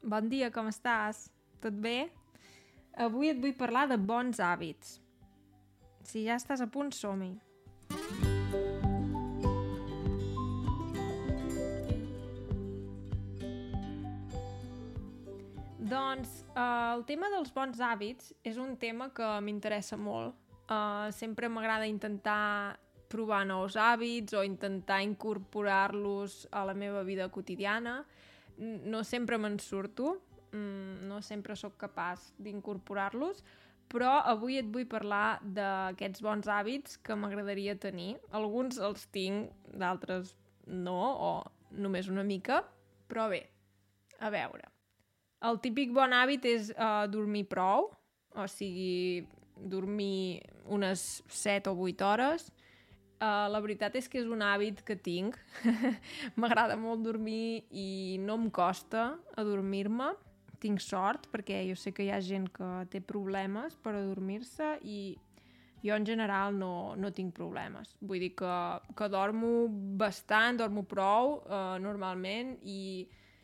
Bon dia, com estàs? Tot bé? Avui et vull parlar de bons hàbits. Si ja estàs a punt, som-hi. Doncs uh, el tema dels bons hàbits és un tema que m'interessa molt. Uh, sempre m'agrada intentar provar nous hàbits o intentar incorporar-los a la meva vida quotidiana. No sempre me'n surto, mm, no sempre sóc capaç d'incorporar-los, però avui et vull parlar d'aquests bons hàbits que m'agradaria tenir. Alguns els tinc, d'altres no, o només una mica, però bé, a veure. El típic bon hàbit és uh, dormir prou, o sigui, dormir unes 7 o 8 hores, Uh, la veritat és que és un hàbit que tinc. M'agrada molt dormir i no em costa adormir-me. Tinc sort perquè jo sé que hi ha gent que té problemes per adormir-se i jo en general no, no tinc problemes. Vull dir que, que dormo bastant, dormo prou uh, normalment i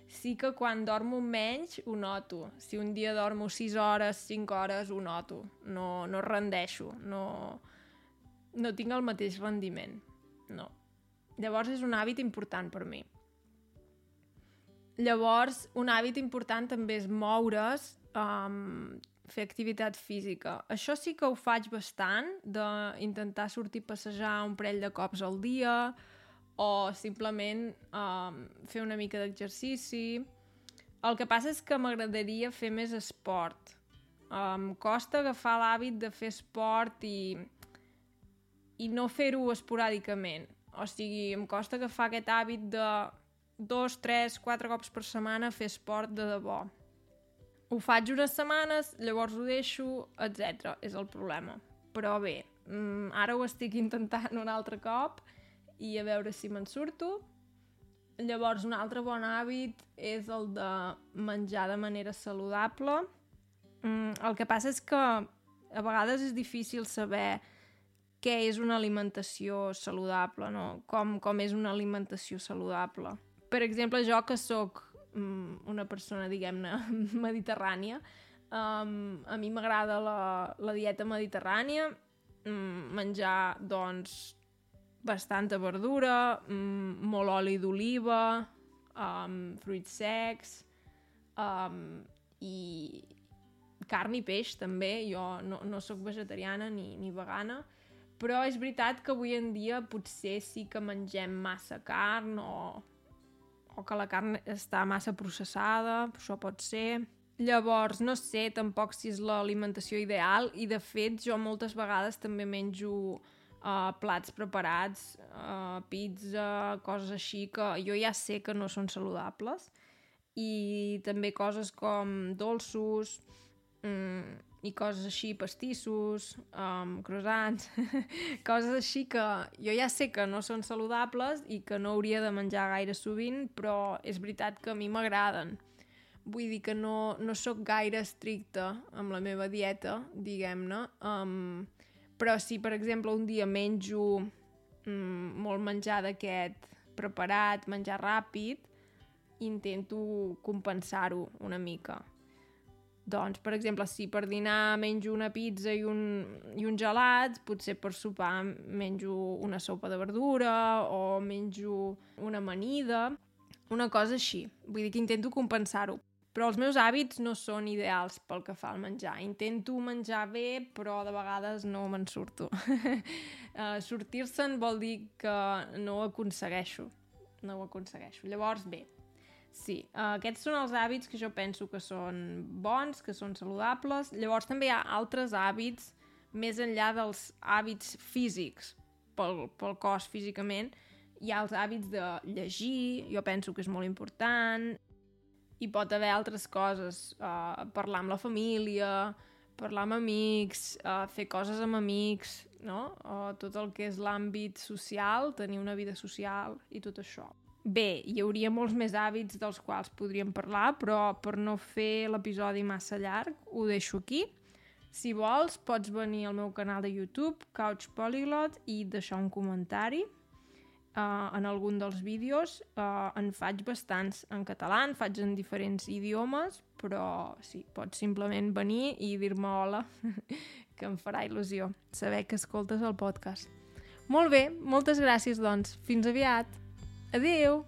sí que quan dormo menys ho noto. Si un dia dormo 6 hores, 5 hores, ho noto. No, no rendeixo, no no tinc el mateix rendiment. No. Llavors és un hàbit important per mi. Llavors, un hàbit important també és moure's, um, fer activitat física. Això sí que ho faig bastant, d'intentar sortir a passejar un parell de cops al dia o simplement um, fer una mica d'exercici. El que passa és que m'agradaria fer més esport. Em um, costa agafar l'hàbit de fer esport i i no fer-ho esporàdicament. O sigui, em costa agafar aquest hàbit de dos, tres, quatre cops per setmana fer esport de debò. Ho faig unes setmanes, llavors ho deixo, etc. És el problema. Però bé, mm, ara ho estic intentant un altre cop i a veure si me'n surto. Llavors, un altre bon hàbit és el de menjar de manera saludable. Mm, el que passa és que a vegades és difícil saber què és una alimentació saludable, no? Com, com és una alimentació saludable. Per exemple, jo que sóc um, una persona, diguem-ne, mediterrània, um, a mi m'agrada la, la dieta mediterrània, um, menjar, doncs, bastanta verdura, um, molt oli d'oliva, um, fruits secs, um, i carn i peix també, jo no, no sóc vegetariana ni, ni vegana, però és veritat que avui en dia potser sí que mengem massa carn o, o que la carn està massa processada, això pot ser. Llavors, no sé tampoc si és l'alimentació ideal i de fet jo moltes vegades també menjo uh, plats preparats, uh, pizza, coses així que jo ja sé que no són saludables i també coses com dolços, mm, i coses així, pastissos, um, croissants, coses així que jo ja sé que no són saludables i que no hauria de menjar gaire sovint, però és veritat que a mi m'agraden. Vull dir que no, no sóc gaire estricta amb la meva dieta, diguem-ne, um, però si, per exemple, un dia menjo um, molt menjar d'aquest preparat, menjar ràpid, intento compensar-ho una mica doncs, per exemple, si per dinar menjo una pizza i un, i un gelat, potser per sopar menjo una sopa de verdura o menjo una amanida, una cosa així. Vull dir que intento compensar-ho. Però els meus hàbits no són ideals pel que fa al menjar. Intento menjar bé, però de vegades no me'n surto. uh, Sortir-se'n vol dir que no ho aconsegueixo. No ho aconsegueixo. Llavors, bé, Sí, uh, aquests són els hàbits que jo penso que són bons, que són saludables. Llavors també hi ha altres hàbits més enllà dels hàbits físics pel, pel cos físicament. Hi ha els hàbits de llegir, jo penso que és molt important. Hi pot haver altres coses, uh, parlar amb la família, parlar amb amics, uh, fer coses amb amics, no? Uh, tot el que és l'àmbit social, tenir una vida social i tot això. Bé, hi hauria molts més hàbits dels quals podríem parlar, però per no fer l'episodi massa llarg, ho deixo aquí. Si vols, pots venir al meu canal de YouTube, Couch Polyglot, i deixar un comentari. uh, en algun dels vídeos. Uh, en faig bastants en català, en faig en diferents idiomes, però sí, pots simplement venir i dir-me hola, que em farà il·lusió saber que escoltes el podcast. Molt bé, moltes gràcies, doncs. Fins aviat. Adeus!